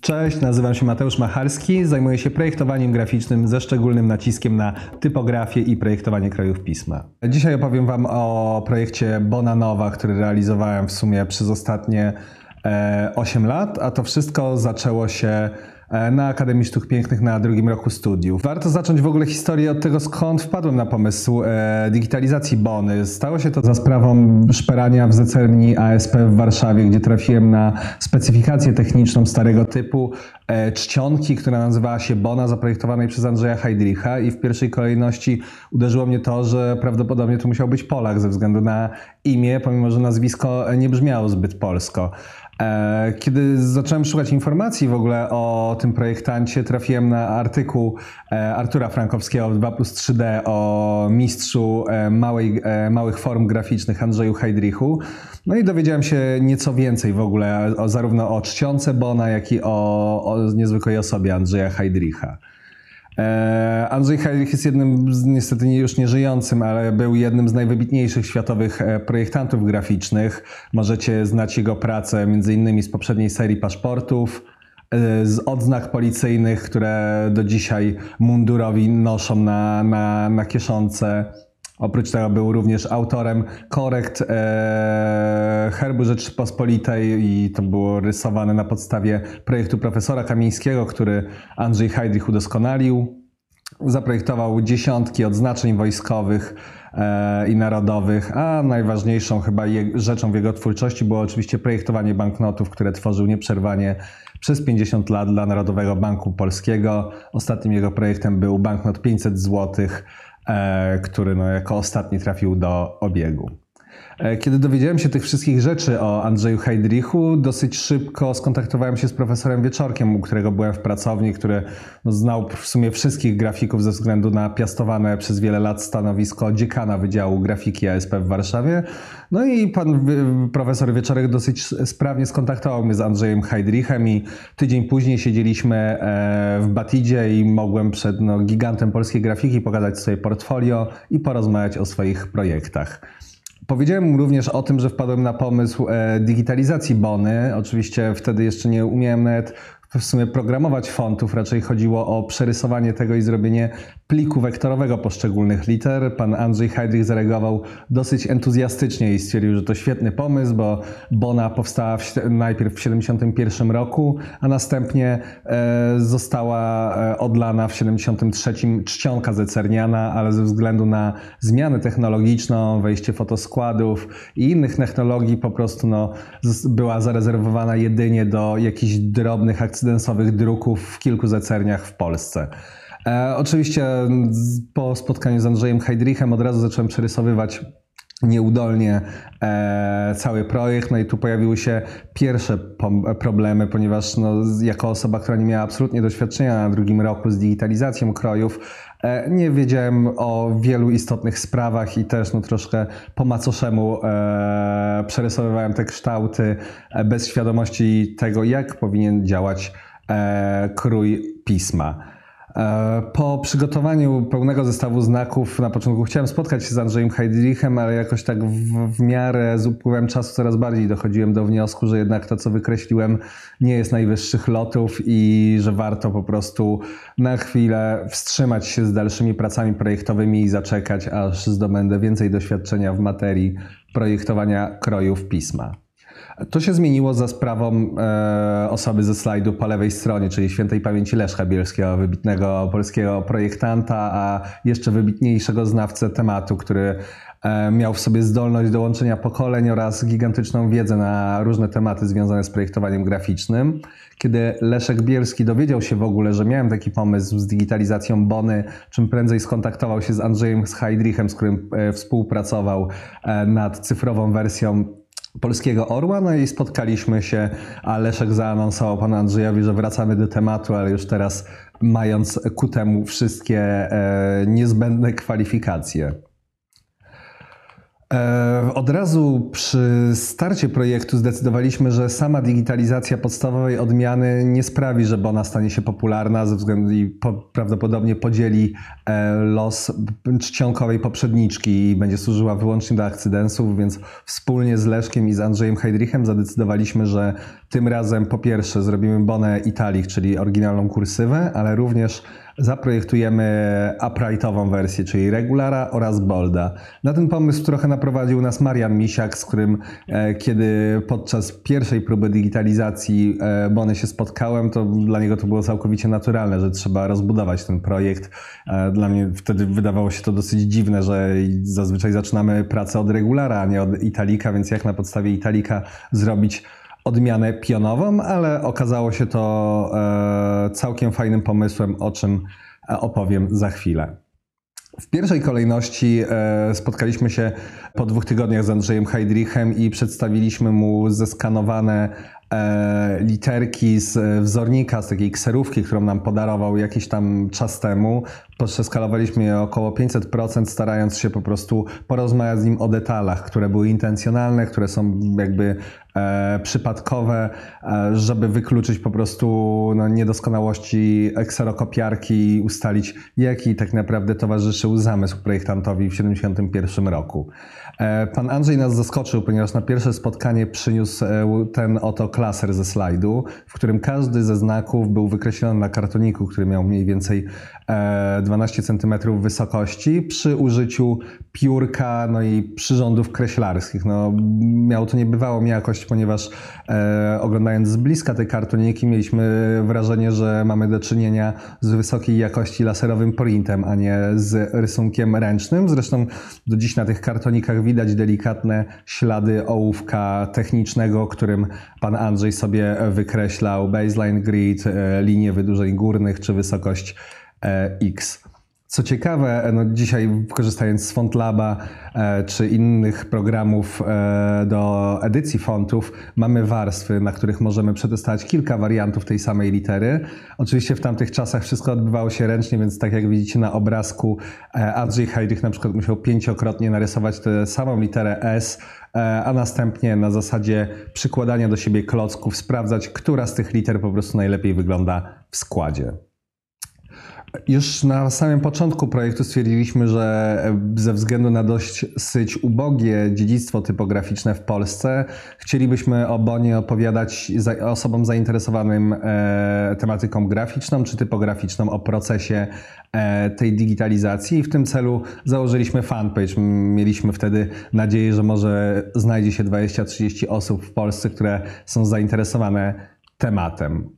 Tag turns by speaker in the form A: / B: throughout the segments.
A: Cześć, nazywam się Mateusz Macharski, zajmuję się projektowaniem graficznym ze szczególnym naciskiem na typografię i projektowanie krojów pisma. Dzisiaj opowiem Wam o projekcie Bonanowa, który realizowałem w sumie przez ostatnie e, 8 lat, a to wszystko zaczęło się e, na Akademii Sztuk Pięknych na drugim roku studiów. Warto zacząć w ogóle historię od tego, skąd wpadłem na pomysł e, digitalizacji Bony. Stało się to za sprawą szperania w zecerni ASP w Warszawie, gdzie trafiłem na specyfikację techniczną starego typu e, czcionki, która nazywała się Bona, zaprojektowanej przez Andrzeja Heidricha i w pierwszej kolejności uderzyło mnie to, że prawdopodobnie to musiał być Polak ze względu na imię, pomimo że nazwisko nie brzmiało zbyt polsko. E, Kiedy zacząłem szukać informacji w ogóle o tym projektancie, trafiłem na artykuł e, Artura Frankowskiego w 2 plus 3D o mistrzu e, małej, małych form graficznych Andrzeju Heidrichu. No i dowiedziałem się nieco więcej w ogóle o, zarówno o czcionce Bona, jak i o, o niezwykłej osobie Andrzeja Heidricha. E, Andrzej Heidrich jest jednym, z, niestety nie- już nieżyjącym, ale był jednym z najwybitniejszych światowych e, projektantów graficznych. Możecie znać jego pracę innymi z poprzedniej serii paszportów, e, z odznak policyjnych, które do dzisiaj mundurowi noszą na, na, na kieszonce. Oprócz tego był również autorem korekt e, herbu Rzeczypospolitej i to było rysowane na podstawie projektu profesora Kamińskiego, który Andrzej Heidrich udoskonalił. Zaprojektował dziesiątki odznaczeń wojskowych e, i narodowych, a najważniejszą chyba je, rzeczą w jego twórczości było oczywiście projektowanie banknotów, które tworzył nieprzerwanie przez 50 lat dla Narodowego Banku Polskiego. Ostatnim jego projektem był banknot 500 zł, e, który no, jako ostatni trafił do obiegu. E, Kiedy dowiedziałem się tych wszystkich rzeczy o Andrzeju Heidrichu, dosyć szybko skontaktowałem się z profesorem Wieczorkiem, u którego byłem w pracowni, który no, znał w sumie wszystkich grafików ze względu na piastowane przez wiele lat stanowisko dziekana Wydziału Grafiki ASP w Warszawie. No i pan profesor Wieczorek dosyć sprawnie skontaktował mnie z Andrzejem Heidrichem i tydzień później siedzieliśmy e, w Batidzie i mogłem przed no, gigantem polskiej grafiki pokazać swoje portfolio i porozmawiać o swoich projektach. Powiedziałem mu również o tym, że wpadłem na pomysł e, digitalizacji Bony. Oczywiście wtedy jeszcze nie umiałem nawet w sumie programować fontów, raczej chodziło o przerysowanie tego i zrobienie pliku wektorowego poszczególnych liter. Pan Andrzej Heidrich zareagował dosyć entuzjastycznie i stwierdził, że to świetny pomysł, bo Bona powstała w, najpierw w 1971 roku, a następnie e, została e, odlana w 73 czcionka zecerniana, ale ze względu na zmianę technologiczną, wejście fotoskładów i innych technologii po prostu no, była zarezerwowana jedynie do jakichś drobnych, akcydensowych druków w kilku zecerniach w Polsce. E, oczywiście po spotkaniu z Andrzejem Heidrichem od razu zacząłem przerysowywać nieudolnie e, cały projekt. No i tu pojawiły się pierwsze problemy, ponieważ no, jako osoba, która nie miała absolutnie doświadczenia na drugim roku z digitalizacją krojów, e, nie wiedziałem o wielu istotnych sprawach i też no, troszkę po macoszemu e, przerysowywałem te kształty e, bez świadomości tego, jak powinien działać e, krój pisma. E, Po przygotowaniu pełnego zestawu znaków na początku chciałem spotkać się z Andrzejem Heidrichem, ale jakoś tak w, w miarę z upływem czasu coraz bardziej dochodziłem do wniosku, że jednak to, co wykreśliłem, nie jest najwyższych lotów i że warto po prostu na chwilę wstrzymać się z dalszymi pracami projektowymi i zaczekać, aż zdobędę więcej doświadczenia w materii projektowania krojów pisma. To się zmieniło za sprawą e, osoby ze slajdu po lewej stronie, czyli świętej pamięci Leszka Bielskiego, wybitnego polskiego projektanta, a jeszcze wybitniejszego znawcę tematu, który e, miał w sobie zdolność do łączenia pokoleń oraz gigantyczną wiedzę na różne tematy związane z projektowaniem graficznym. Kiedy Leszek Bielski dowiedział się w ogóle, że miałem taki pomysł z digitalizacją Bony, czym prędzej skontaktował się z Andrzejem Heidrichem, z którym e, współpracował e, nad cyfrową wersją Polskiego Orła, no i spotkaliśmy się, a Leszek zaanonsował panu Andrzejowi, że wracamy do tematu, ale już teraz mając ku temu wszystkie e, niezbędne kwalifikacje. E, od razu przy starcie projektu zdecydowaliśmy, że sama digitalizacja podstawowej odmiany nie sprawi, że Bona stanie się popularna ze względu i po, prawdopodobnie podzieli e, los czcionkowej poprzedniczki i będzie służyła wyłącznie do akcydensów, więc wspólnie z Leszkiem i z Andrzejem Heidrichem zadecydowaliśmy, że tym razem po pierwsze zrobimy Bonę Italic, czyli oryginalną kursywę, ale również zaprojektujemy uprightową wersję, czyli regulara oraz bolda. Na ten pomysł trochę naprowadził nas Marian Misiak, z którym e, kiedy podczas pierwszej próby digitalizacji e, Bony się spotkałem, to dla niego to było całkowicie naturalne, że trzeba rozbudować ten projekt. E, dla mnie wtedy wydawało się to dosyć dziwne, że zazwyczaj zaczynamy pracę od regulara, a nie od italika, więc jak na podstawie italika zrobić odmianę pionową, ale okazało się to e, całkiem fajnym pomysłem, o czym e, opowiem za chwilę. W pierwszej kolejności e, spotkaliśmy się po dwóch tygodniach z Andrzejem Heidrichem i przedstawiliśmy mu zeskanowane literki z wzornika, z takiej kserówki, którą nam podarował jakiś tam czas temu. Przeskalowaliśmy je około 500%, starając się po prostu porozmawiać z nim o detalach, które były intencjonalne, które są jakby e, przypadkowe, e, żeby wykluczyć po prostu no, niedoskonałości ekserokopiarki i ustalić, jaki tak naprawdę towarzyszył zamysł projektantowi w 1971 roku. E, pan Andrzej nas zaskoczył, ponieważ na pierwsze spotkanie przyniósł e, ten oto klaser ze slajdu, w którym każdy ze znaków był wykreślony na kartoniku, który miał mniej więcej 12 e, cm wysokości przy użyciu piórka no i przyrządów kreślarskich. No, miało to niebywałą jakość, ponieważ oglądając z bliska te kartoniki mieliśmy wrażenie, że mamy do czynienia z wysokiej jakości laserowym printem, a nie z rysunkiem ręcznym. Zresztą do dziś na tych kartonikach widać delikatne ślady ołówka technicznego, którym pan Andrzej sobie wykreślał baseline grid, e, linie wydłużeń górnych czy wysokość e, X. Co ciekawe, no dzisiaj korzystając z FontLaba e, czy innych programów e, do edycji fontów, mamy warstwy, na których możemy przetestować kilka wariantów tej samej litery. Oczywiście w tamtych czasach wszystko odbywało się ręcznie, więc tak jak widzicie na obrazku, e, Andrzej Heidrich na przykład musiał pięciokrotnie narysować tę samą literę S, a następnie na zasadzie przykładania do siebie klocków sprawdzać, która z tych liter po prostu najlepiej wygląda w składzie. Już na samym początku projektu stwierdziliśmy, że ze względu na dosyć ubogie dziedzictwo typograficzne w Polsce, chcielibyśmy o Bonie opowiadać osobom zainteresowanym e, tematyką graficzną czy typograficzną, o procesie e, tej digitalizacji. I w tym celu założyliśmy fanpage. Mieliśmy wtedy nadzieję, że może znajdzie się 20-30 osób w Polsce, które są zainteresowane tematem.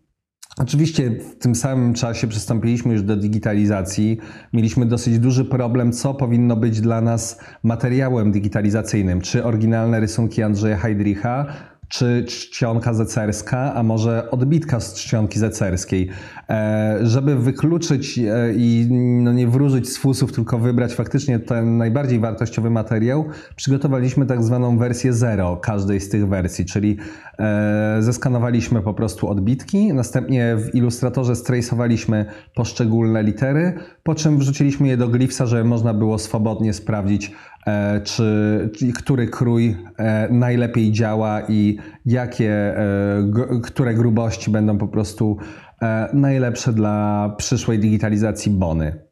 A: Oczywiście w tym samym czasie przystąpiliśmy już do digitalizacji. Mieliśmy dosyć duży problem, co powinno być dla nas materiałem digitalizacyjnym. Czy oryginalne rysunki Andrzeja Heidricha, czy czcionka zecerska, a może odbitka z czcionki zecerskiej. E, żeby wykluczyć e, i no nie wróżyć z fusów, tylko wybrać faktycznie ten najbardziej wartościowy materiał, przygotowaliśmy tak zwaną wersję zero każdej z tych wersji, czyli e, zeskanowaliśmy po prostu odbitki, następnie w Illustratorze strejsowaliśmy poszczególne litery, po czym wrzuciliśmy je do Glyphsa, żeby można było swobodnie sprawdzić, czy, który krój najlepiej działa i jakie, które grubości będą po prostu E, najlepsze dla przyszłej digitalizacji bony.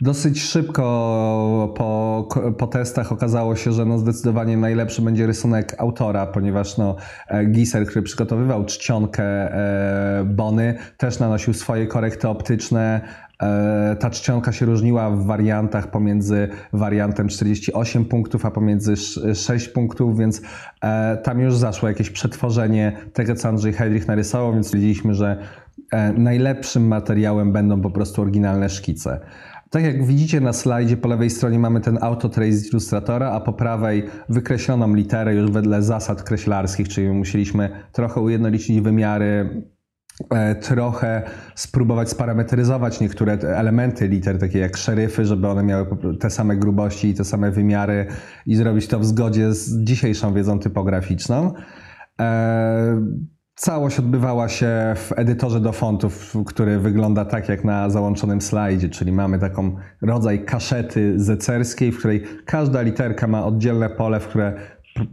A: Dosyć szybko po, po testach okazało się, że no zdecydowanie najlepszy będzie rysunek autora, ponieważ no, e, Giser, który przygotowywał czcionkę e, Bony, też nanosił swoje korekty optyczne. Ta czcionka się różniła w wariantach pomiędzy wariantem 48 punktów, a pomiędzy 6 punktów, więc tam już zaszło jakieś przetworzenie tego, co Andrzej Heidrich narysował, więc stwierdziliśmy, że E, najlepszym materiałem będą po prostu oryginalne szkice. Tak jak widzicie na slajdzie, po lewej stronie mamy ten autotrace z Illustratora, a po prawej wykreśloną literę już wedle zasad kreślarskich, czyli musieliśmy trochę ujednolicić wymiary, e, trochę spróbować sparametryzować niektóre elementy liter, takie jak szeryfy, żeby one miały te same grubości i te same wymiary i zrobić to w zgodzie z dzisiejszą wiedzą typograficzną. E, Całość odbywała się w edytorze do fontów, który wygląda tak jak na załączonym slajdzie, czyli mamy taką rodzaj kaszety zecerskiej, w której każda literka ma oddzielne pole, w które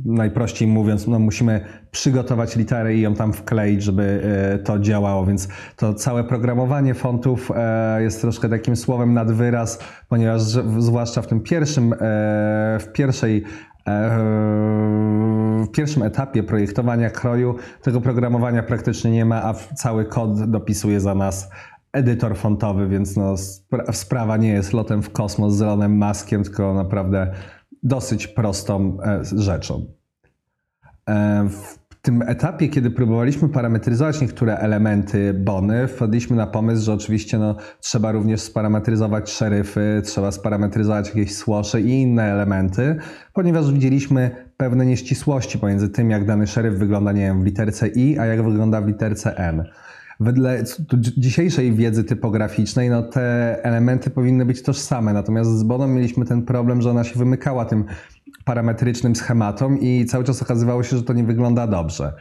A: najprościej mówiąc, no musimy przygotować literę i ją tam wkleić, żeby e, to działało, więc to całe programowanie fontów e, jest troszkę takim słowem nad wyraz, ponieważ zwłaszcza w tym pierwszym, e, w pierwszej w pierwszym etapie projektowania kroju tego programowania praktycznie nie ma, a cały kod dopisuje za nas edytor fontowy, więc no, sprawa nie jest lotem w kosmos z Elonem Maskiem, tylko naprawdę dosyć prostą e, rzeczą. E, w tym etapie, kiedy próbowaliśmy parametryzować niektóre elementy bony, wpadliśmy na pomysł, że oczywiście no, trzeba również sparametryzować szeryfy, trzeba sparametryzować jakieś słosze i inne elementy, ponieważ widzieliśmy pewne nieścisłości pomiędzy tym, jak dany szeryf wygląda, nie wiem, w literce I, a jak wygląda w literce N. Wedle dzisiejszej wiedzy typograficznej, no te elementy powinny być tożsame, natomiast z Boną mieliśmy ten problem, że ona się wymykała tym parametrycznym schematom i cały czas okazywało się, że to nie wygląda dobrze.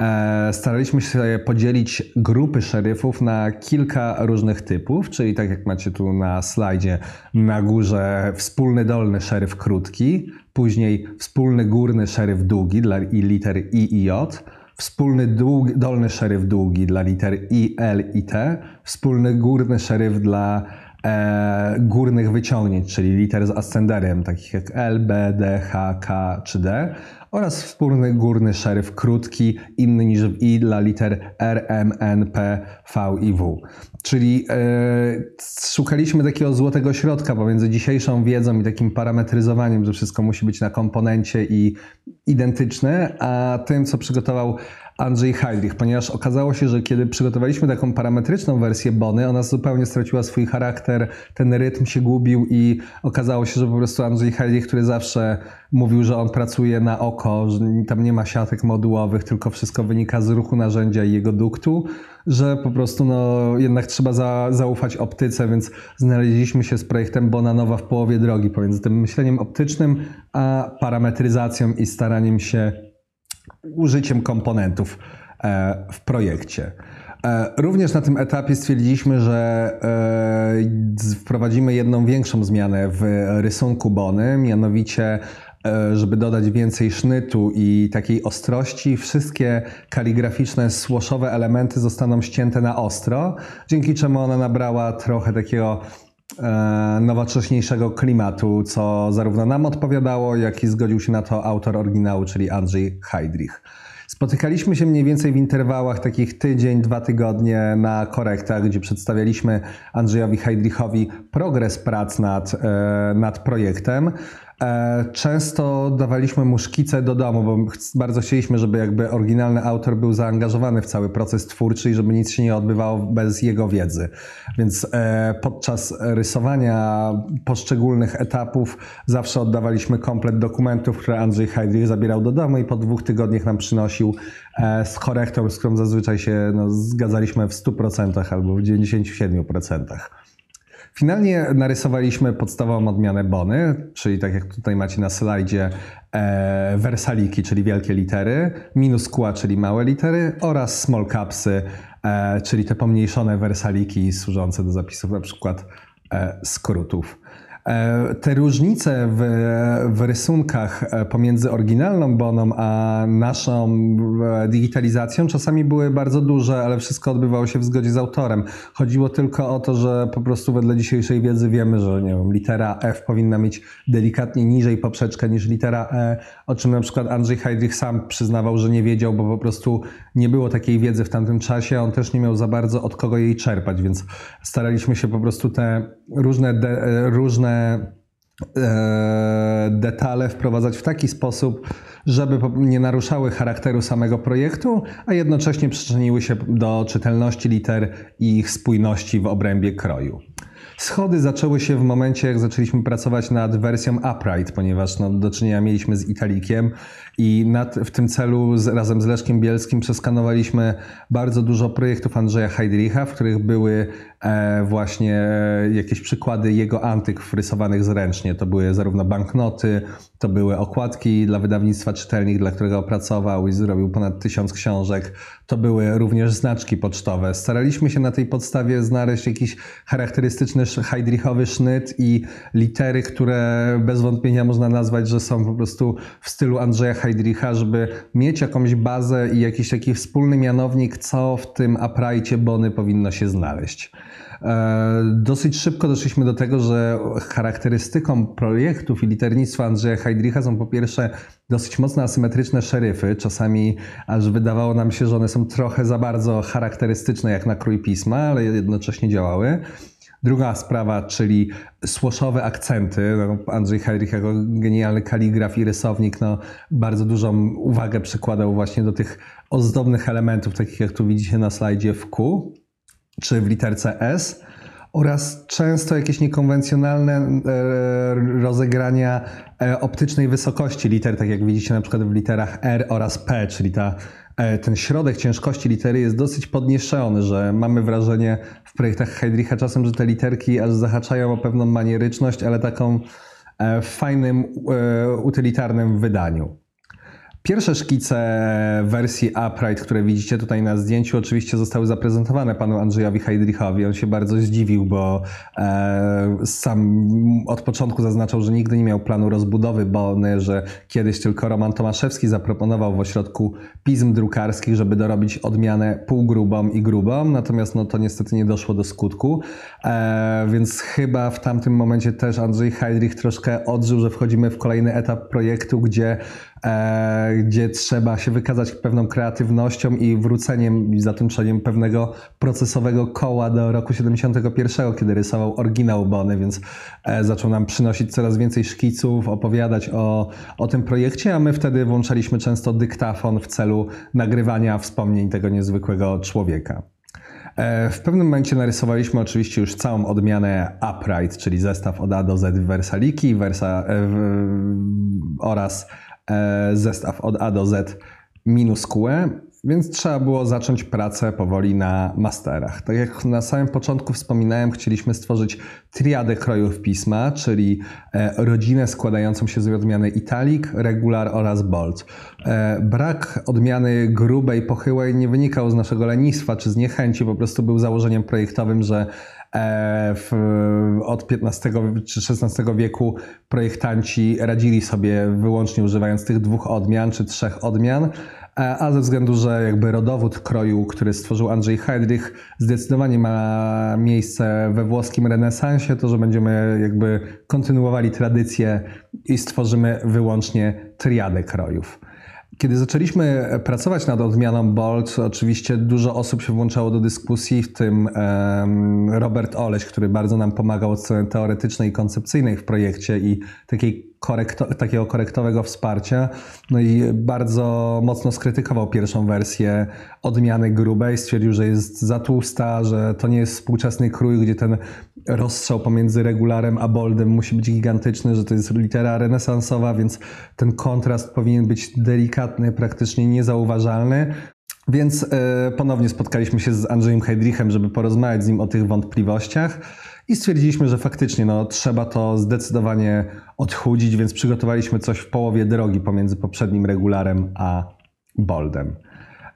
A: E, staraliśmy się podzielić grupy szeryfów na kilka różnych typów, czyli tak jak macie tu na slajdzie, na górze wspólny dolny szeryf krótki, później wspólny górny szeryf długi dla liter I i J, wspólny dług, dolny szeryf długi dla liter I, L i T, wspólny górny szeryf dla e, górnych wyciągnięć, czyli liter z ascenderem, takich jak L, B, D, H, K czy D oraz wspólny górny szeryf krótki, inny niż w I dla liter R, M, N, P, V i W. Czyli e, szukaliśmy takiego złotego środka pomiędzy dzisiejszą wiedzą i takim parametryzowaniem, że wszystko musi być na komponencie i identyczne, a tym, co przygotował Andrzej Heidrich, ponieważ okazało się, że kiedy przygotowaliśmy taką parametryczną wersję Bony, ona zupełnie straciła swój charakter, ten rytm się gubił i okazało się, że po prostu Andrzej Heidrich, który zawsze mówił, że on pracuje na oko, że tam nie ma siatek modułowych, tylko wszystko wynika z ruchu narzędzia i jego duktu, że po prostu no, jednak trzeba za, zaufać optyce, więc znaleźliśmy się z projektem Bonanowa w połowie drogi pomiędzy tym myśleniem optycznym, a parametryzacją i staraniem się użyciem komponentów e, w projekcie. E, również na tym etapie stwierdziliśmy, że e, wprowadzimy jedną większą zmianę w rysunku Bony, mianowicie żeby dodać więcej sznytu i takiej ostrości, wszystkie kaligraficzne, słoszowe elementy zostaną ścięte na ostro, dzięki czemu ona nabrała trochę takiego nowocześniejszego klimatu, co zarówno nam odpowiadało, jak i zgodził się na to autor oryginału, czyli Andrzej Heidrich. Spotykaliśmy się mniej więcej w interwałach takich tydzień, dwa tygodnie na korektach, gdzie przedstawialiśmy Andrzejowi Heidrichowi progres prac nad, e, nad projektem. E, często dawaliśmy mu szkice do domu, bo bardzo chcieliśmy, żeby jakby oryginalny autor był zaangażowany w cały proces twórczy i żeby nic się nie odbywało bez jego wiedzy. Więc e, podczas rysowania poszczególnych etapów zawsze oddawaliśmy komplet dokumentów, które Andrzej Heidrich zabierał do domu i po dwóch tygodniach nam przynosił e, z korektą, z którą zazwyczaj się no, zgadzaliśmy w 100% albo w 97%. Finalnie narysowaliśmy podstawową odmianę Bony, czyli tak jak tutaj macie na slajdzie, e, wersaliki, czyli wielkie litery, minuskula, czyli małe litery oraz small capsy, e, czyli te pomniejszone wersaliki służące do zapisów na przykład e, skrótów. E, te różnice w, w rysunkach e, pomiędzy oryginalną Boną a naszą e, digitalizacją czasami były bardzo duże, ale wszystko odbywało się w zgodzie z autorem. Chodziło tylko o to, że po prostu wedle dzisiejszej wiedzy wiemy, że nie wiem, litera F powinna mieć delikatnie niżej poprzeczkę niż litera E, o czym na przykład Andrzej Heidrich sam przyznawał, że nie wiedział, bo po prostu nie było takiej wiedzy w tamtym czasie, on też nie miał za bardzo od kogo jej czerpać, więc staraliśmy się po prostu te różne, de, różne detale wprowadzać w taki sposób, żeby nie naruszały charakteru samego projektu, a jednocześnie przyczyniły się do czytelności liter i ich spójności w obrębie kroju. Schody zaczęły się w momencie, jak zaczęliśmy pracować nad wersją Upright, ponieważ no, do czynienia mieliśmy z Italikiem i nad, w tym celu z, razem z Leszkiem Bielskim przeskanowaliśmy bardzo dużo projektów Andrzeja Heidricha, w których były e, właśnie jakieś przykłady jego antyk wrysowanych zręcznie. To były zarówno banknoty, to były okładki dla wydawnictwa czytelnik, dla którego opracował i zrobił ponad tysiąc książek. To były również znaczki pocztowe. Staraliśmy się na tej podstawie znaleźć jakiś charakterystyczny Heidrichowy sznyt i litery, które bez wątpienia można nazwać, że są po prostu w stylu Andrzeja Heidricha, żeby mieć jakąś bazę i jakiś taki wspólny mianownik, co w tym aprajcie Bony powinno się znaleźć. E, dosyć szybko doszliśmy do tego, że charakterystyką projektów i liternictwa Andrzeja Heidricha są po pierwsze dosyć mocno asymetryczne szeryfy. Czasami aż wydawało nam się, że one są trochę za bardzo charakterystyczne jak na krój pisma, ale jednocześnie działały. Druga sprawa, czyli słoszowe akcenty. No, Andrzej Heidrich jako genialny kaligraf i rysownik no, bardzo dużą uwagę przykładał właśnie do tych ozdobnych elementów, takich jak tu widzicie na slajdzie w Q czy w literce S oraz często jakieś niekonwencjonalne e, rozegrania e, optycznej wysokości liter, tak jak widzicie na przykład w literach R oraz P, czyli ta, e, ten środek ciężkości litery jest dosyć podniesiony, że mamy wrażenie w projektach Heidricha czasem, że te literki aż zahaczają o pewną manieryczność, ale taką w fajnym, utylitarnym wydaniu. Pierwsze szkice wersji Upright, które widzicie tutaj na zdjęciu, oczywiście zostały zaprezentowane panu Andrzejowi Heidrichowi. On się bardzo zdziwił, bo e, sam od początku zaznaczał, że nigdy nie miał planu rozbudowy Bony, że kiedyś tylko Roman Tomaszewski zaproponował w ośrodku pism drukarskich, żeby dorobić odmianę półgrubą i grubą, natomiast no, to niestety nie doszło do skutku, e, więc chyba w tamtym momencie też Andrzej Heidrich troszkę odżył, że wchodzimy w kolejny etap projektu, gdzie gdzie trzeba się wykazać pewną kreatywnością i wróceniem i zatymczeniem pewnego procesowego koła do roku 71, kiedy rysował oryginał Bony, więc e, zaczął nam przynosić coraz więcej szkiców, opowiadać o, o tym projekcie, a my wtedy włączaliśmy często dyktafon w celu nagrywania wspomnień tego niezwykłego człowieka. E, w pewnym momencie narysowaliśmy oczywiście już całą odmianę Upright, czyli zestaw od A do Z Versaliki Versa, oraz E, zestaw od A do Z minus QE, więc trzeba było zacząć pracę powoli na masterach. Tak jak na samym początku wspominałem, chcieliśmy stworzyć triadę krojów pisma, czyli e, rodzinę składającą się z odmiany italic, regular oraz bold. E, brak odmiany grubej, pochyłej nie wynikał z naszego lenistwa czy z niechęci, po prostu był założeniem projektowym, że E, w, od XV czy XVI wieku projektanci radzili sobie wyłącznie używając tych dwóch odmian czy trzech odmian, e, a ze względu, że jakby rodowód kroju, który stworzył Andrzej Heydrich, zdecydowanie ma miejsce we włoskim renesansie, to że będziemy jakby kontynuowali tradycję i stworzymy wyłącznie triadę krojów. Kiedy zaczęliśmy pracować nad odmianą Bolt, oczywiście dużo osób się włączało do dyskusji, w tym Robert Oleś, który bardzo nam pomagał od strony teoretycznej i koncepcyjnej w projekcie i takiej korekto, takiego korektowego wsparcia. No i bardzo mocno skrytykował pierwszą wersję odmiany grubej. Stwierdził, że jest za tłusta, że to nie jest współczesny krój, gdzie ten rozstrzał pomiędzy regularem a boldem musi być gigantyczny, że to jest litera renesansowa, więc ten kontrast powinien być delikatny, praktycznie niezauważalny. Więc y, ponownie spotkaliśmy się z Andrzejem Heidrichem, żeby porozmawiać z nim o tych wątpliwościach. I stwierdziliśmy, że faktycznie no, trzeba to zdecydowanie odchudzić, więc przygotowaliśmy coś w połowie drogi pomiędzy poprzednim regularem a boldem.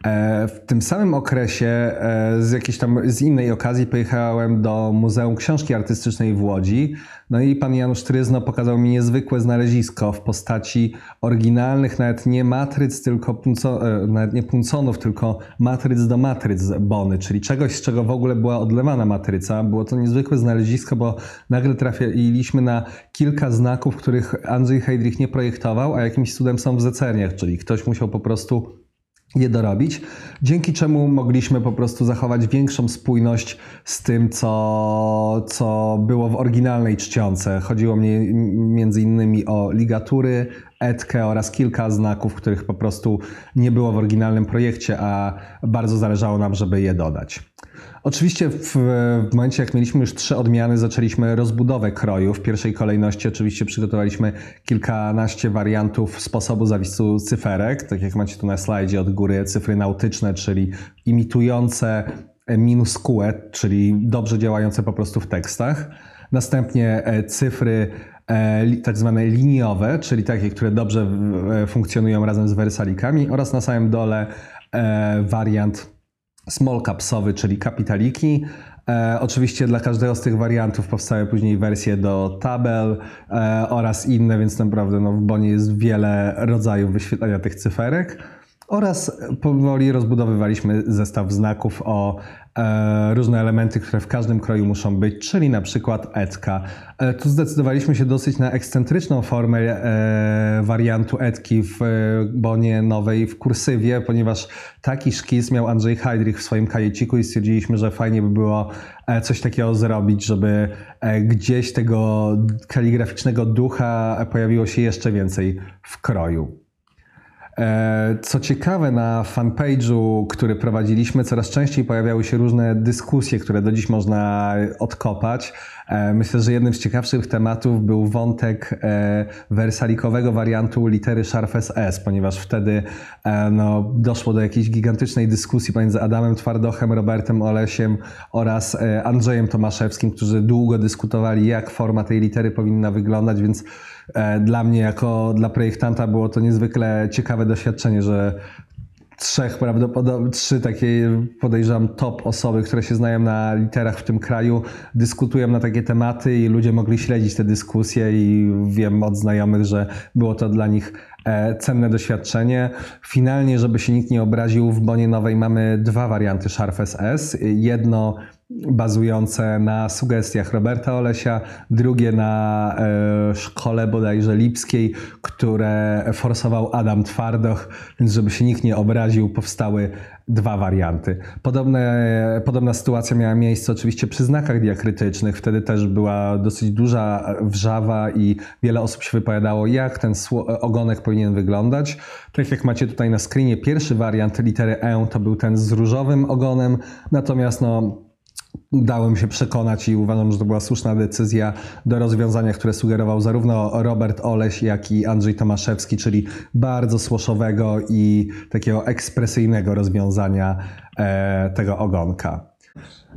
A: E, w tym samym okresie e, z jakiejś tam z innej okazji pojechałem do Muzeum Książki Artystycznej w Łodzi. No i pan Janusz Tryzno pokazał mi niezwykłe znalezisko w postaci oryginalnych, nawet nie matryc, tylko punco, e, nawet nie punconów, tylko matryc do matryc Bony, czyli czegoś, z czego w ogóle była odlewana matryca. Było to niezwykłe znalezisko, bo nagle trafiliśmy na kilka znaków, których Andrzej Heydrich nie projektował, a jakimś cudem są w zecerniach, czyli ktoś musiał po prostu je dorobić, dzięki czemu mogliśmy po prostu zachować większą spójność z tym, co, co było w oryginalnej czcionce. Chodziło mi między innymi o ligatury, etkę oraz kilka znaków, których po prostu nie było w oryginalnym projekcie, a bardzo zależało nam, żeby je dodać. Oczywiście w, w, momencie, jak mieliśmy już trzy odmiany, zaczęliśmy rozbudowę kroju. W pierwszej kolejności oczywiście przygotowaliśmy kilkanaście wariantów sposobu zawisu cyferek, tak jak macie tu na slajdzie od góry cyfry nautyczne, czyli imitujące e, minuscue, czyli dobrze działające po prostu w tekstach. Następnie e, cyfry e, tak zwane liniowe, czyli takie, które dobrze e, funkcjonują razem z wersalikami oraz na samym dole e, wariant small capsowy, czyli kapitaliki. E, oczywiście dla każdego z tych wariantów powstały później wersje do tabel e, oraz inne, więc naprawdę no, w Bonie jest wiele rodzajów wyświetlania tych cyferek. Oraz powoli rozbudowywaliśmy zestaw znaków o e, różne elementy, które w każdym kroju muszą być, czyli na przykład etka. E, tu zdecydowaliśmy się dosyć na ekscentryczną formę e, wariantu etki w e, bonie nowej w kursywie, ponieważ taki szkic miał Andrzej Heidrich w swoim kajeciku i stwierdziliśmy, że fajnie by było e, coś takiego zrobić, żeby e, gdzieś tego kaligraficznego ducha pojawiło się jeszcze więcej w kroju. E, Co ciekawe, na fanpage'u, który prowadziliśmy, coraz częściej pojawiały się różne dyskusje, które do dziś można odkopać. E, Myślę, że jednym z ciekawszych tematów był wątek e, wersalikowego wariantu litery Sharfes S, ponieważ wtedy e, no, doszło do jakiejś gigantycznej dyskusji pomiędzy Adamem Twardochem, Robertem Olesiem oraz Andrzejem Tomaszewskim, którzy długo dyskutowali, jak forma tej litery powinna wyglądać, więc Dla mnie, jako dla projektanta, było to niezwykle ciekawe doświadczenie, że trzech prawdopodobnie, trzy takie podejrzewam top osoby, które się znają na literach w tym kraju, dyskutują na takie tematy i ludzie mogli śledzić te dyskusje i wiem od znajomych, że było to dla nich e, cenne doświadczenie. Finalnie, żeby się nikt nie obraził, w Bonie Nowej mamy dwa warianty Sharfes S. Jedno bazujące na sugestiach Roberta Olesia, drugie na e, szkole bodajże lipskiej, które forsował Adam Twardoch, więc żeby się nikt nie obraził, powstały dwa warianty. Podobne, podobna sytuacja miała miejsce oczywiście przy znakach diakrytycznych. Wtedy też była dosyć duża wrzawa i wiele osób się wypowiadało, jak ten ogonek powinien wyglądać. Tak jak macie tutaj na screenie, pierwszy wariant litery E to był ten z różowym ogonem, natomiast no, dałem się przekonać i uważam, że to była słuszna decyzja do rozwiązania, które sugerował zarówno Robert Oleś, jak i Andrzej Tomaszewski, czyli bardzo słoszowego i takiego ekspresyjnego rozwiązania e, tego ogonka.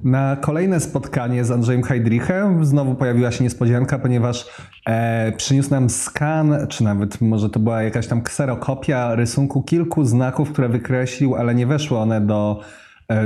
A: Na kolejne spotkanie z Andrzejem Heidrichem znowu pojawiła się niespodzianka, ponieważ e, przyniósł nam skan, czy nawet może to była jakaś tam kserokopia rysunku kilku znaków, które wykreślił, ale nie weszły one do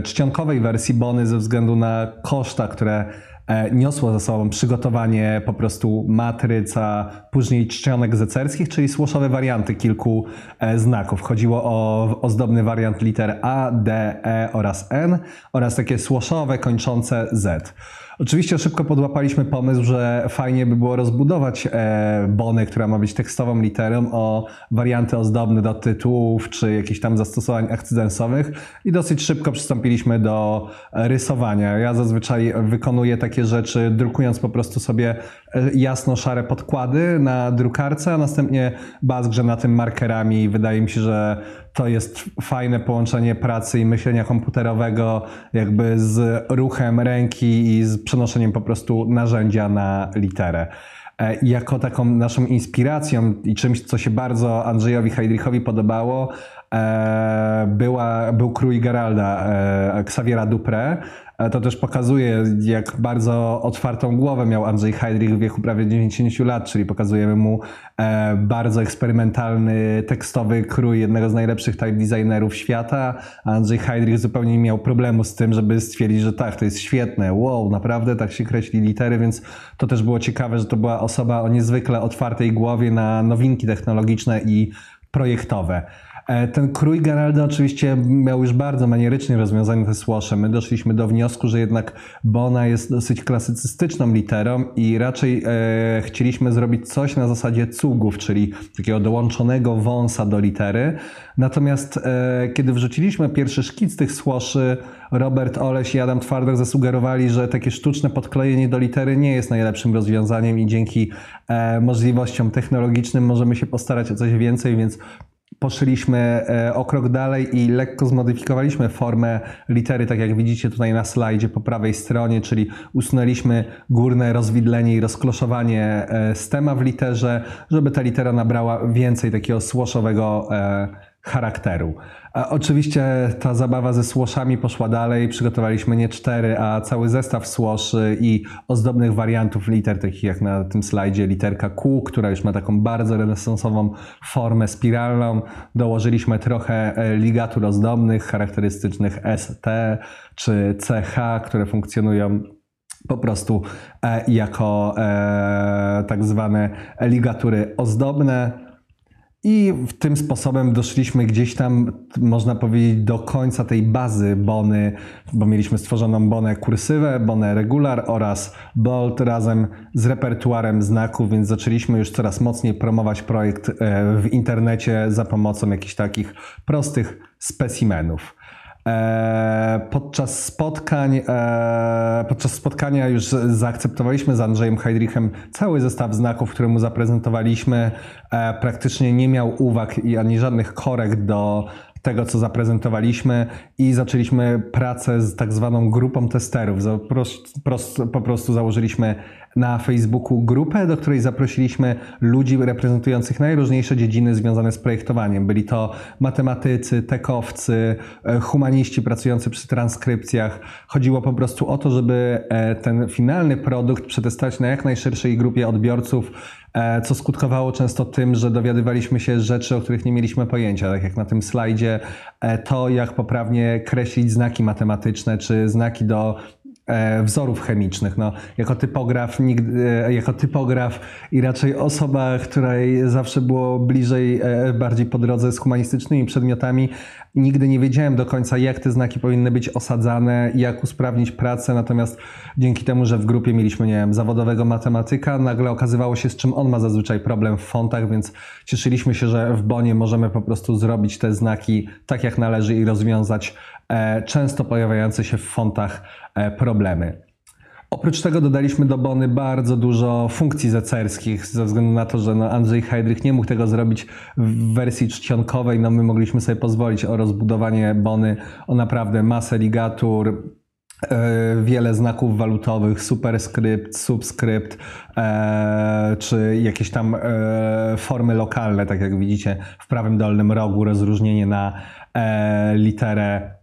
A: czcionkowej wersji Bony ze względu na koszta, które e, niosło ze sobą przygotowanie po prostu matryc, a później czcionek zecerskich, czyli słoszowe warianty kilku e, znaków. Chodziło o ozdobny wariant liter A, D, E oraz N oraz takie słoszowe kończące Z. Oczywiście szybko podłapaliśmy pomysł, że fajnie by było rozbudować e, bonę, która ma być tekstową literą, o warianty ozdobne do tytułów czy jakichś tam zastosowań akcydensowych i dosyć szybko przystąpiliśmy do rysowania. Ja zazwyczaj wykonuję takie rzeczy, drukując po prostu sobie e, jasno-szare podkłady na drukarce, a następnie bazgrze na tym markerami. Wydaje mi się, że to jest fajne połączenie pracy i myślenia komputerowego jakby z ruchem ręki i z przenoszeniem po prostu narzędzia na literę. E, jako taką naszą inspiracją i czymś, co się bardzo Andrzejowi Heidrichowi podobało, e, była, był krój Geralda e, Xaviera Dupré. To też pokazuje, jak bardzo otwartą głowę miał Andrzej Heidrich w wieku prawie 90 lat, czyli pokazujemy mu e, bardzo eksperymentalny tekstowy krój jednego z najlepszych type designerów świata. Andrzej Heidrich zupełnie nie miał problemu z tym, żeby stwierdzić, że tak, to jest świetne, wow, naprawdę tak się kreśli litery, więc to też było ciekawe, że to była osoba o niezwykle otwartej głowie na nowinki technologiczne i projektowe. E, Ten krój Geralda oczywiście miał już bardzo manierycznie rozwiązane te słosze. My doszliśmy do wniosku, że jednak Bona jest dosyć klasycystyczną literą i raczej e, chcieliśmy zrobić coś na zasadzie cugów, czyli takiego dołączonego wąsa do litery. Natomiast e, kiedy wrzuciliśmy pierwszy szkic tych słoszy, Robert Oleś i Adam Twardok zasugerowali, że takie sztuczne podklejenie do litery nie jest najlepszym rozwiązaniem i dzięki e, możliwościom technologicznym możemy się postarać o coś więcej, więc Poszliśmy e, o krok dalej i lekko zmodyfikowaliśmy formę litery, tak jak widzicie tutaj na slajdzie po prawej stronie, czyli usunęliśmy górne rozwidlenie i rozkloszowanie e, stema w literze, żeby ta litera nabrała więcej takiego słoszowego e, charakteru. Oczywiście ta zabawa ze słoszami poszła dalej. Przygotowaliśmy nie cztery, a cały zestaw słoszy i ozdobnych wariantów liter, takich jak na tym slajdzie literka Q, która już ma taką bardzo renesansową formę spiralną. Dołożyliśmy trochę e, ligatur ozdobnych, charakterystycznych ST czy CH, które funkcjonują po prostu e, jako e, tak zwane ligatury ozdobne. I tym sposobem doszliśmy gdzieś tam, można powiedzieć, do końca tej bazy Bony, bo mieliśmy stworzoną Bonę kursywę, Bonę regular oraz Bold razem z repertuarem znaków, więc zaczęliśmy już coraz mocniej promować projekt e, w internecie za pomocą jakichś takich prostych specimenów. E, podczas spotkań, e, podczas spotkania już zaakceptowaliśmy z Andrzejem Heidrichem cały zestaw znaków, który mu zaprezentowaliśmy. E, praktycznie nie miał uwag ani żadnych korekt do tego, co zaprezentowaliśmy i zaczęliśmy pracę z tak zwaną grupą testerów. Po prostu założyliśmy na Facebooku grupę, do której zaprosiliśmy ludzi reprezentujących najróżniejsze dziedziny związane z projektowaniem. Byli to matematycy, tekowcy, e, humaniści pracujący przy transkrypcjach. Chodziło po prostu o to, żeby e, ten finalny produkt przetestować na jak najszerszej grupie odbiorców, e, co skutkowało często tym, że dowiadywaliśmy się rzeczy, o których nie mieliśmy pojęcia, tak jak na tym slajdzie, to jak poprawnie kreślić znaki matematyczne, czy znaki do wzorów chemicznych. No, jako, typograf, nigdy, e, jako typograf i raczej osoba, której zawsze było bliżej, e, bardziej po drodze z humanistycznymi przedmiotami, nigdy nie wiedziałem do końca, jak te znaki powinny być osadzane, jak usprawnić pracę. Natomiast dzięki temu, że w grupie mieliśmy, nie wiem, zawodowego matematyka, nagle okazywało się, z czym on ma zazwyczaj problem w fontach, więc cieszyliśmy się, że w Bonie możemy po prostu zrobić te znaki tak, jak należy i rozwiązać często pojawiające się w fontach E, problemy. Oprócz tego dodaliśmy do Bony bardzo dużo funkcji zecerskich, ze względu na to, że no Andrzej Heydrich nie mógł tego zrobić w wersji czcionkowej. No my mogliśmy sobie pozwolić o rozbudowanie Bony o naprawdę masę ligatur, e, wiele znaków walutowych, superskrypt, subskrypt, e, czy jakieś tam formy lokalne, tak jak widzicie w prawym dolnym rogu, rozróżnienie na literę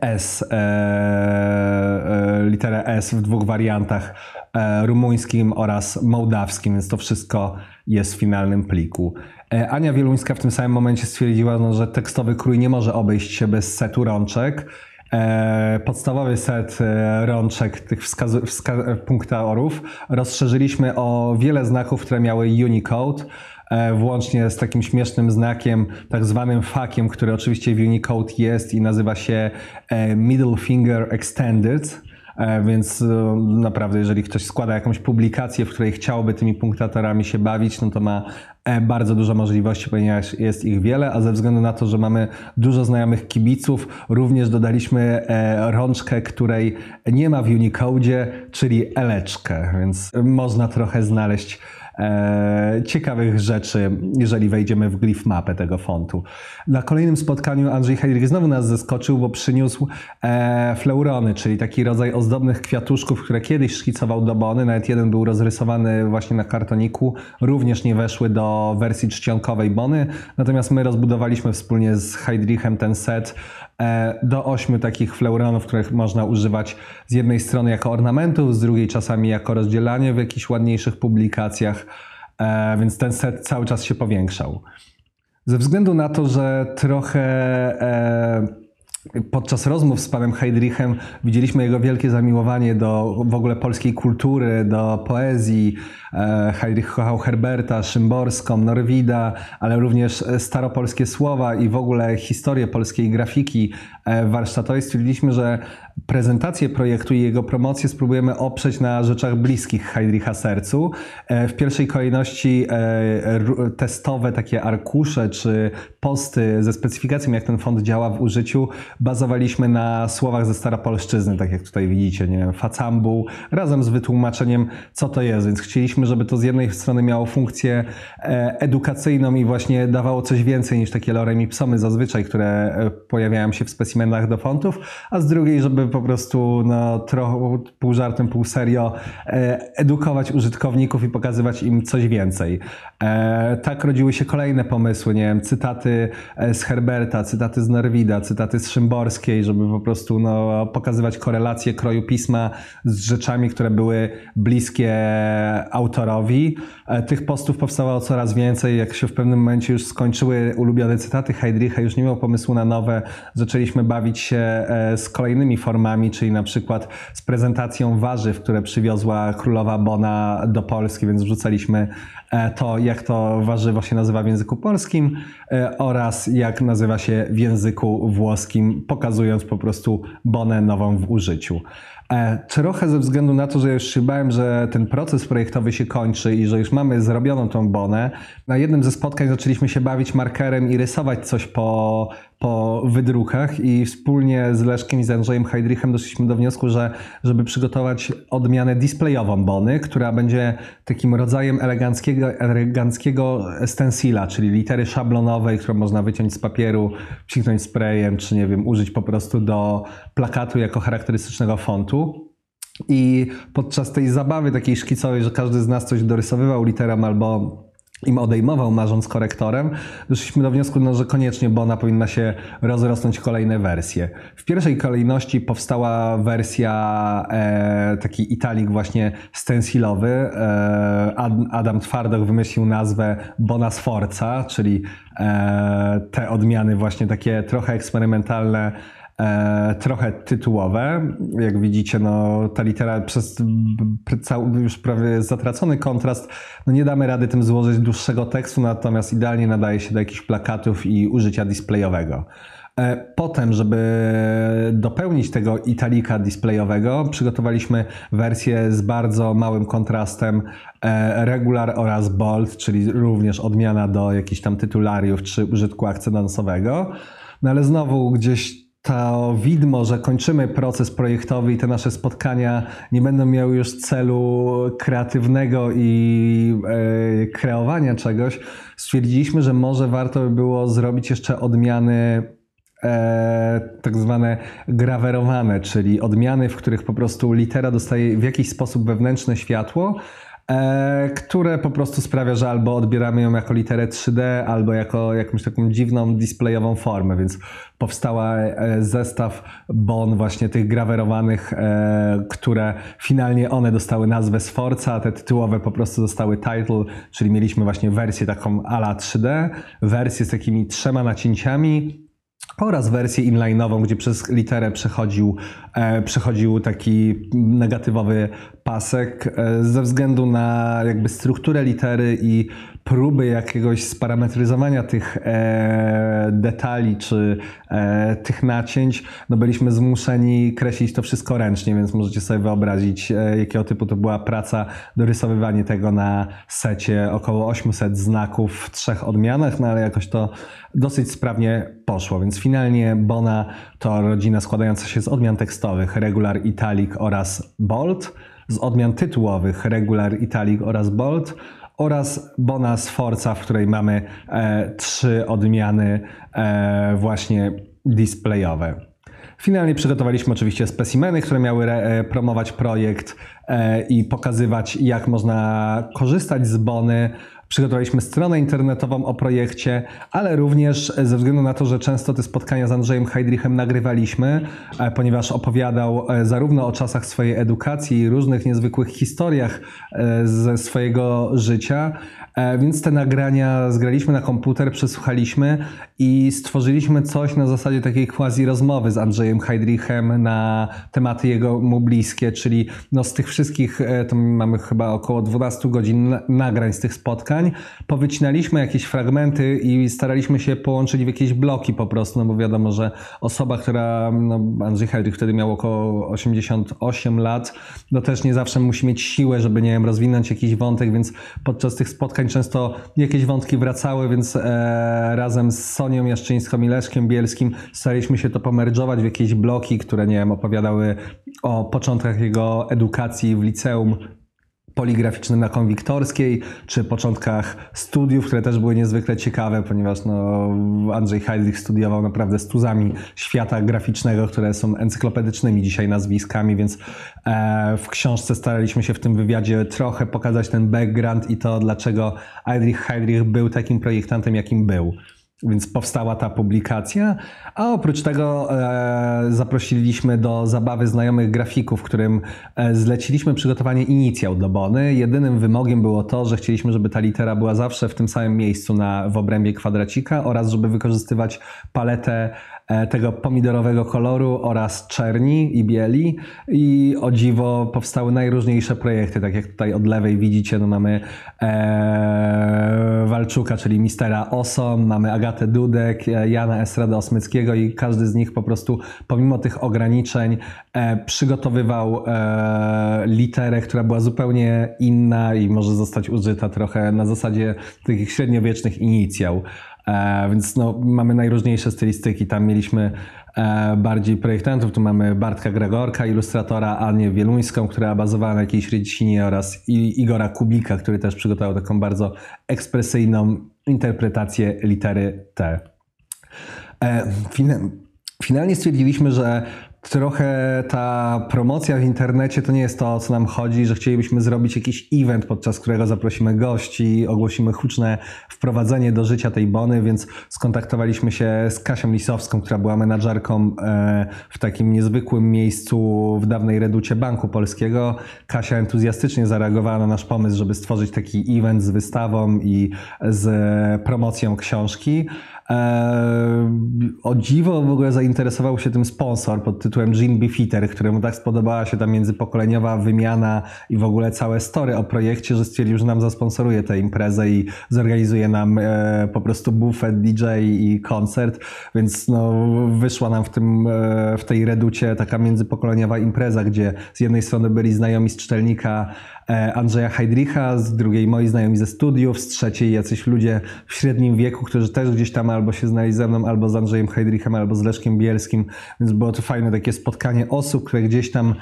A: S, e, e, literę S w dwóch wariantach, e, rumuńskim oraz mołdawskim, więc to wszystko jest w finalnym pliku. E, Ania Wieluńska w tym samym momencie stwierdziła, no, że tekstowy krój nie może obejść się bez setu rączek. E, podstawowy set e, rączek tych wskazu- wska- punktatorów rozszerzyliśmy o wiele znaków, które miały Unicode. E, włącznie z takim śmiesznym znakiem, tak zwanym fakiem, który oczywiście w Unicode jest i nazywa się Middle Finger Extended. Więc naprawdę, jeżeli ktoś składa jakąś publikację, w której chciałby tymi punktatorami się bawić, no to ma bardzo dużo możliwości, ponieważ jest ich wiele, a ze względu na to, że mamy dużo znajomych kibiców, również dodaliśmy rączkę, której nie ma w Unicode, czyli eleczkę, więc można trochę znaleźć e, ciekawych rzeczy, jeżeli wejdziemy w glif mapę tego fontu. Na kolejnym spotkaniu Andrzej Heidrich znowu nas zaskoczył, bo przyniósł e, fleurony, czyli taki rodzaj ozdobnych kwiatuszków, które kiedyś szkicował do Bony, nawet jeden był rozrysowany właśnie na kartoniku, również nie weszły do wersji czcionkowej Bony, natomiast my rozbudowaliśmy wspólnie z Heidrichem ten set. E, do ośmiu takich fleuronów, których można używać z jednej strony jako ornamentów, z drugiej czasami jako rozdzielanie w jakichś ładniejszych publikacjach, e, więc ten set cały czas się powiększał. Ze względu na to, że trochę e, Podczas rozmów z panem Heidrichem widzieliśmy jego wielkie zamiłowanie do w ogóle polskiej kultury, do poezji. E, Heidrich kochał Herberta, Szymborską, Norwida, ale również staropolskie słowa i w ogóle historię polskiej grafiki e, warsztatowej. Stwierdziliśmy, że prezentację projektu i jego promocję spróbujemy oprzeć na rzeczach bliskich Heidricha sercu. E, w pierwszej kolejności testowe takie arkusze czy posty ze specyfikacją, jak ten font działa w użyciu, bazowaliśmy na słowach ze staropolszczyzny, tak jak tutaj widzicie, nie wiem, facambu, razem z wytłumaczeniem, co to jest, więc chcieliśmy żeby to z jednej strony miało funkcję e, edukacyjną i właśnie dawało coś więcej niż takie lorem ipsomy zazwyczaj, które e, pojawiają się w specimenach do fontów, a z drugiej, żeby po prostu no, trochę pół żartem, pół serio e, edukować użytkowników i pokazywać im coś więcej. Tak rodziły się kolejne pomysły, nie wiem, cytaty z Herberta, cytaty z Norwida, cytaty z Szymborskiej, żeby po prostu no, pokazywać korelację kroju pisma z rzeczami, które były bliskie autorowi. E, tych postów powstawało coraz więcej. Jak się w pewnym momencie już skończyły ulubione cytaty Heidricha, już nie miał pomysłu na nowe, zaczęliśmy bawić się e, z kolejnymi formami, czyli na przykład z prezentacją warzyw, które przywiozła królowa Bona do Polski, więc wrzucaliśmy e, to, jak to warzywo się nazywa w języku polskim oraz jak nazywa się w języku włoskim, pokazując po prostu Bonę nową w użyciu. E, trochę ze względu na to, że już się bałem, że ten proces projektowy się kończy i że już mamy zrobioną tą bonę, na jednym ze spotkań zaczęliśmy się bawić markerem i rysować coś po, po wydrukach i wspólnie z Leszkiem i z Andrzejem Heidrichem doszliśmy do wniosku, że żeby przygotować odmianę displayową Bony, która będzie takim rodzajem eleganckiego, eleganckiego stencila, czyli litery szablonowej, którą można wyciąć z papieru, psiknąć sprayem, czy nie wiem, użyć po prostu do plakatu jako charakterystycznego fontu. I podczas tej zabawy takiej szkicowej, że każdy z nas coś dorysowywał literą albo im odejmował, marząc korektorem, doszliśmy do wniosku, no, że koniecznie Bona powinna się rozrosnąć kolejne wersje. W pierwszej kolejności powstała wersja e, taki italik właśnie stencilowy. E, Adam Twardok wymyślił nazwę Bona Sforza, czyli e, te odmiany właśnie takie trochę eksperymentalne trochę tytułowe. Jak widzicie, no, ta litera przez cały już prawie zatracony kontrast, no nie damy rady tym złożyć dłuższego tekstu, natomiast idealnie nadaje się do jakichś plakatów i użycia displayowego. E, potem, żeby dopełnić tego italika displayowego, przygotowaliśmy wersję z bardzo małym kontrastem e, regular oraz bold, czyli również odmiana do jakichś tam tytulariów czy użytku akcedansowego. No ale znowu gdzieś to widmo, że kończymy proces projektowy i te nasze spotkania nie będą miały już celu kreatywnego i e, kreowania czegoś, stwierdziliśmy, że może warto by było zrobić jeszcze odmiany e, tak zwane grawerowane, czyli odmiany, w których po prostu litera dostaje w jakiś sposób wewnętrzne światło, które po prostu sprawia, że albo odbieramy ją jako literę 3D, albo jako jakąś taką dziwną displayową formę, więc powstała e, zestaw bon właśnie tych grawerowanych, e, które finalnie one dostały nazwę Sforza, a te tytułowe po prostu dostały title, czyli mieliśmy właśnie wersję taką ala 3D, wersję z takimi trzema nacięciami, oraz wersję inline'ową, gdzie przez literę przechodził, e, przechodził taki negatywowy pasek e, ze względu na jakby strukturę litery i próby jakiegoś sparametryzowania tych e, detali czy e, tych nacięć, no byliśmy zmuszeni kreślić to wszystko ręcznie, więc możecie sobie wyobrazić, e, jakiego typu to była praca, dorysowywanie tego na secie, około 800 znaków w trzech odmianach, no ale jakoś to dosyć sprawnie poszło, więc finalnie Bona to rodzina składająca się z odmian tekstowych regular, italic oraz bold, z odmian tytułowych regular, italic oraz bold oraz Bona Sforza, w której mamy e, trzy odmiany e, właśnie displayowe. Finalnie przygotowaliśmy oczywiście specimeny, które miały e, promować projekt e, i pokazywać, jak można korzystać z Bony Przygotowaliśmy stronę internetową o projekcie, ale również ze względu na to, że często te spotkania z Andrzejem Heidrichem nagrywaliśmy, e, ponieważ opowiadał e, zarówno o czasach swojej edukacji i różnych niezwykłych historiach e, ze swojego życia, więc te nagrania zgraliśmy na komputer, przesłuchaliśmy i stworzyliśmy coś na zasadzie takiej quasi rozmowy z Andrzejem Heidrichem na tematy jego mu bliskie, czyli no z tych wszystkich, to mamy chyba około 12 godzin nagrań z tych spotkań, powycinaliśmy jakieś fragmenty i staraliśmy się połączyć w jakieś bloki po prostu, no bo wiadomo, że osoba, która, no Andrzej Heldrych wtedy miał około 88 lat, no też nie zawsze musi mieć siłę, żeby, nie wiem, rozwinąć jakiś wątek, więc podczas tych spotkań często jakieś wątki wracały, więc e, razem z Sonią Jaszczyńską i Leszkiem Bielskim staraliśmy się to pomerdżować w jakieś bloki, które, nie wiem, opowiadały o początkach jego edukacji w liceum, poligraficznym na konwiktorskiej, czy początkach studiów, które też były niezwykle ciekawe, ponieważ no, Andrzej Heidrich studiował naprawdę z tuzami świata graficznego, które są encyklopedycznymi dzisiaj nazwiskami, więc e, w książce staraliśmy się w tym wywiadzie trochę pokazać ten background i to, dlaczego Aldrich Heidrich był takim projektantem, jakim był. Więc powstała ta publikacja, a oprócz tego e, zaprosiliśmy do zabawy znajomych grafików, którym e, zleciliśmy przygotowanie inicjał do Bony. Jedynym wymogiem było to, że chcieliśmy, żeby ta litera była zawsze w tym samym miejscu na, w obrębie kwadracika oraz żeby wykorzystywać paletę tego pomidorowego koloru oraz czerni i bieli i o dziwo powstały najróżniejsze projekty, tak jak tutaj od lewej widzicie, no mamy e, Walczuka, czyli Mistera Osom, mamy Agatę Dudek, e, Jana Estrada Osmyckiego i każdy z nich po prostu pomimo tych ograniczeń e, przygotowywał e, literę, która była zupełnie inna i może zostać użyta trochę na zasadzie takich średniowiecznych inicjał. E, więc no, mamy najróżniejsze stylistyki. Tam mieliśmy e, bardziej projektantów. Tu mamy Bartka Gregorka, ilustratora, Anię Wieluńską, która bazowała na jakiejś Rycinie oraz Igora Kubika, który też przygotował taką bardzo ekspresyjną interpretację litery T. E, finalnie stwierdziliśmy, że trochę ta promocja w internecie to nie jest to, o co nam chodzi, że chcielibyśmy zrobić jakiś event, podczas którego zaprosimy gości, ogłosimy huczne wprowadzenie do życia tej bony, więc skontaktowaliśmy się z Kasią Lisowską, która była menadżerką e, w takim niezwykłym miejscu w dawnej reducie Banku Polskiego. Kasia entuzjastycznie zareagowała na nasz pomysł, żeby stworzyć taki event z wystawą i z promocją książki. E, o dziwo w ogóle zainteresował się tym sponsor pod tytułem Jean Beefeater, któremu tak spodobała się ta międzypokoleniowa wymiana i w ogóle całe story o projekcie, że stwierdził, że nam zasponsoruje tę imprezę i zorganizuje nam e, po prostu buffet, DJ i koncert, więc no, wyszła nam w, tym, e, w tej reducie taka międzypokoleniowa impreza, gdzie z jednej strony byli znajomi z Cztelnika E, Andrzeja Heidricha, z drugiej moi znajomi ze studiów, z trzeciej jacyś ludzie w średnim wieku, którzy też gdzieś tam albo się znali ze mną, albo z Andrzejem Heidrichem, albo z Leszkiem Bielskim, więc było to fajne takie spotkanie osób, które gdzieś tam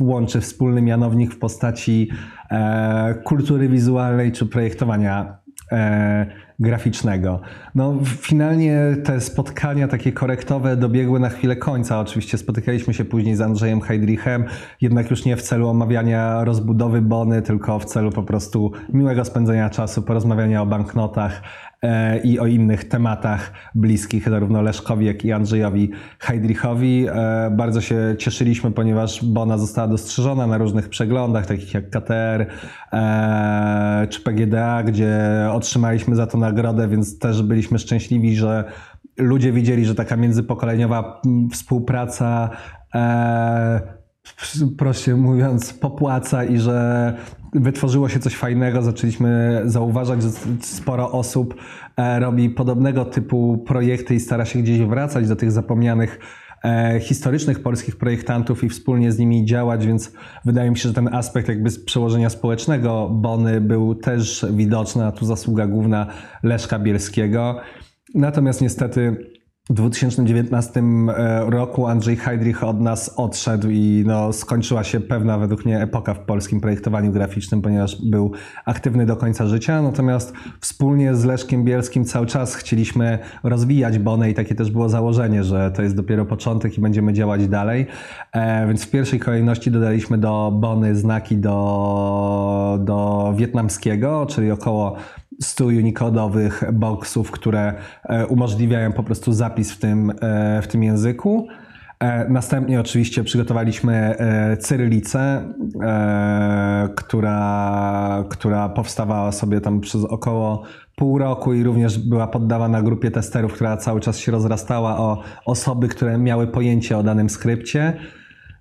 A: łączy wspólny mianownik w postaci e, kultury wizualnej czy projektowania e, graficznego. No, finalnie te spotkania takie korektowe dobiegły na chwilę końca. Oczywiście spotykaliśmy się później z Andrzejem Heidrichem, jednak już nie w celu omawiania rozbudowy Bony, tylko w celu po prostu miłego spędzenia czasu, porozmawiania o banknotach, i o innych tematach bliskich zarówno Leszkowi, jak i Andrzejowi Heidrichowi. E, bardzo się cieszyliśmy, ponieważ Bona została dostrzeżona na różnych przeglądach, takich jak KTR e, czy PGDA, gdzie otrzymaliśmy za to nagrodę, więc też byliśmy szczęśliwi, że ludzie widzieli, że taka międzypokoleniowa współpraca prościej mówiąc, popłaca i że wytworzyło się coś fajnego, zaczęliśmy zauważać, że sporo osób e, robi podobnego typu projekty i stara się gdzieś wracać do tych zapomnianych e, historycznych polskich projektantów i wspólnie z nimi działać, więc wydaje mi się, że ten aspekt jakby z przełożenia społecznego Bony był też widoczny, a tu zasługa główna Leszka Bielskiego. Natomiast niestety w 2019 e, roku Andrzej Heidrich od nas odszedł i no, skończyła się pewna według mnie epoka w polskim projektowaniu graficznym, ponieważ był aktywny do końca życia. Natomiast wspólnie z Leszkiem Bielskim cały czas chcieliśmy rozwijać Bonę i takie też było założenie, że to jest dopiero początek i będziemy działać dalej. E, więc w pierwszej kolejności dodaliśmy do Bony znaki do, do wietnamskiego, czyli około 100 unikodowych boxów, które e, umożliwiają po prostu zapis w tym, e, w tym języku. E, następnie oczywiście przygotowaliśmy cyrylicę, która, która powstawała sobie tam przez około pół roku i również była poddawana grupie testerów, która cały czas się rozrastała o osoby, które miały pojęcie o danym skrypcie.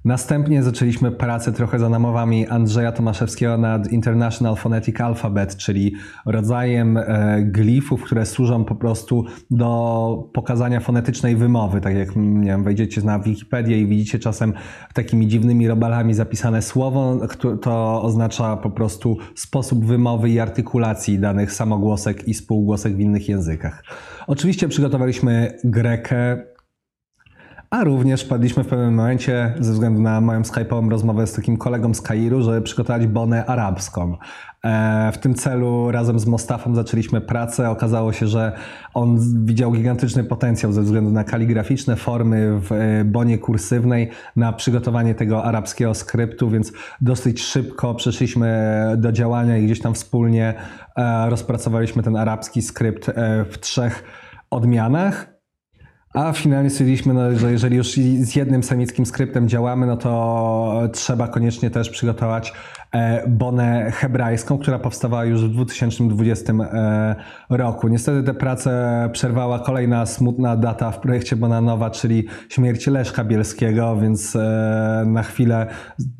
A: Następnie zaczęliśmy pracę trochę za namowami Andrzeja Tomaszewskiego nad International Phonetic Alphabet, czyli rodzajem e, glifów, które służą po prostu do pokazania fonetycznej wymowy. Tak jak nie wiem, wejdziecie na Wikipedię i widzicie czasem takimi dziwnymi robalami zapisane słowo, to oznacza po prostu sposób wymowy i artykulacji danych samogłosek i spółgłosek w innych językach. Oczywiście przygotowaliśmy grekę, a również padliśmy w pewnym momencie, ze względu na moją skype'ową rozmowę z takim kolegą z Kairu, żeby przygotować bonę arabską. E, W tym celu razem z Mostafą zaczęliśmy pracę. Okazało się, że on widział gigantyczny potencjał ze względu na kaligraficzne formy w e, bonie kursywnej, na przygotowanie tego arabskiego skryptu, więc dosyć szybko przeszliśmy do działania i gdzieś tam wspólnie e, rozpracowaliśmy ten arabski skrypt w trzech odmianach. A finalnie stwierdziliśmy, no, że jeżeli już z jednym semickim skryptem działamy, no to trzeba koniecznie też przygotować bonę hebrajską, która powstawała już w 2020 e, roku. Niestety tę pracę przerwała kolejna smutna data w projekcie Bonanowa, czyli śmierć Leszka Bielskiego, więc e, na chwilę,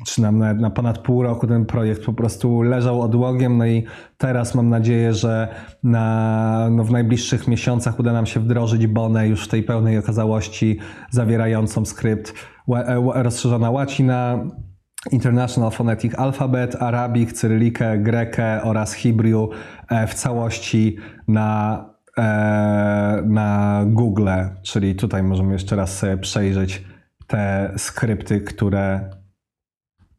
A: czy nawet na ponad pół roku ten projekt po prostu leżał odłogiem, no i teraz mam nadzieję, że na, no w najbliższych miesiącach uda nam się wdrożyć bonę już w tej pełnej okazałości, zawierającą skrypt e, rozszerzona łacina, International Phonetic Alphabet, Arabic, Cyrylikę, Grekę oraz Hebrew e, w całości na, e, na Google. Czyli tutaj możemy jeszcze raz sobie przejrzeć te skrypty, które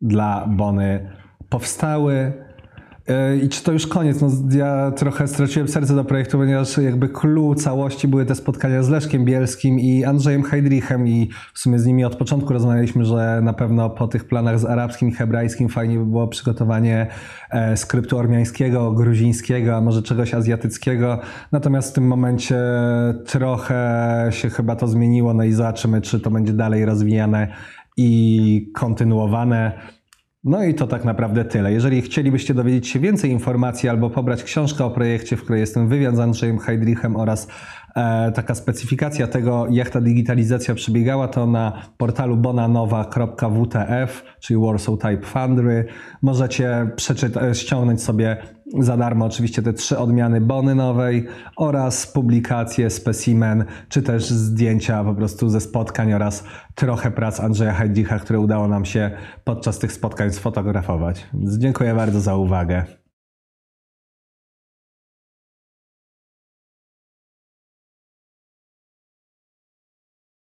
A: dla Bony powstały. E, I czy to już koniec? No, ja trochę straciłem serce do projektu, ponieważ jakby clue całości były te spotkania z Leszkiem Bielskim i Andrzejem Heidrichem i w sumie z nimi od początku rozmawialiśmy, że na pewno po tych planach z arabskim i hebrajskim fajnie by było przygotowanie e, skryptu ormiańskiego, gruzińskiego, a może czegoś azjatyckiego. Natomiast w tym momencie trochę się chyba to zmieniło, no i zobaczymy, czy to będzie dalej rozwijane i kontynuowane. No i to tak naprawdę tyle. Jeżeli chcielibyście dowiedzieć się więcej informacji albo pobrać książkę o projekcie, w której jestem wywiad z Andrzejem Heidrichem oraz taka specyfikacja tego, jak ta digitalizacja przebiegała, to na portalu bonanowa.wtf, czyli Warsaw Type Foundry, możecie przeczytać, ściągnąć sobie za darmo oczywiście te trzy odmiany bony nowej oraz publikacje, specimen, czy też zdjęcia po prostu ze spotkań oraz trochę prac Andrzeja Heidricha, które udało nam się podczas tych spotkań sfotografować. Dziękuję bardzo za uwagę.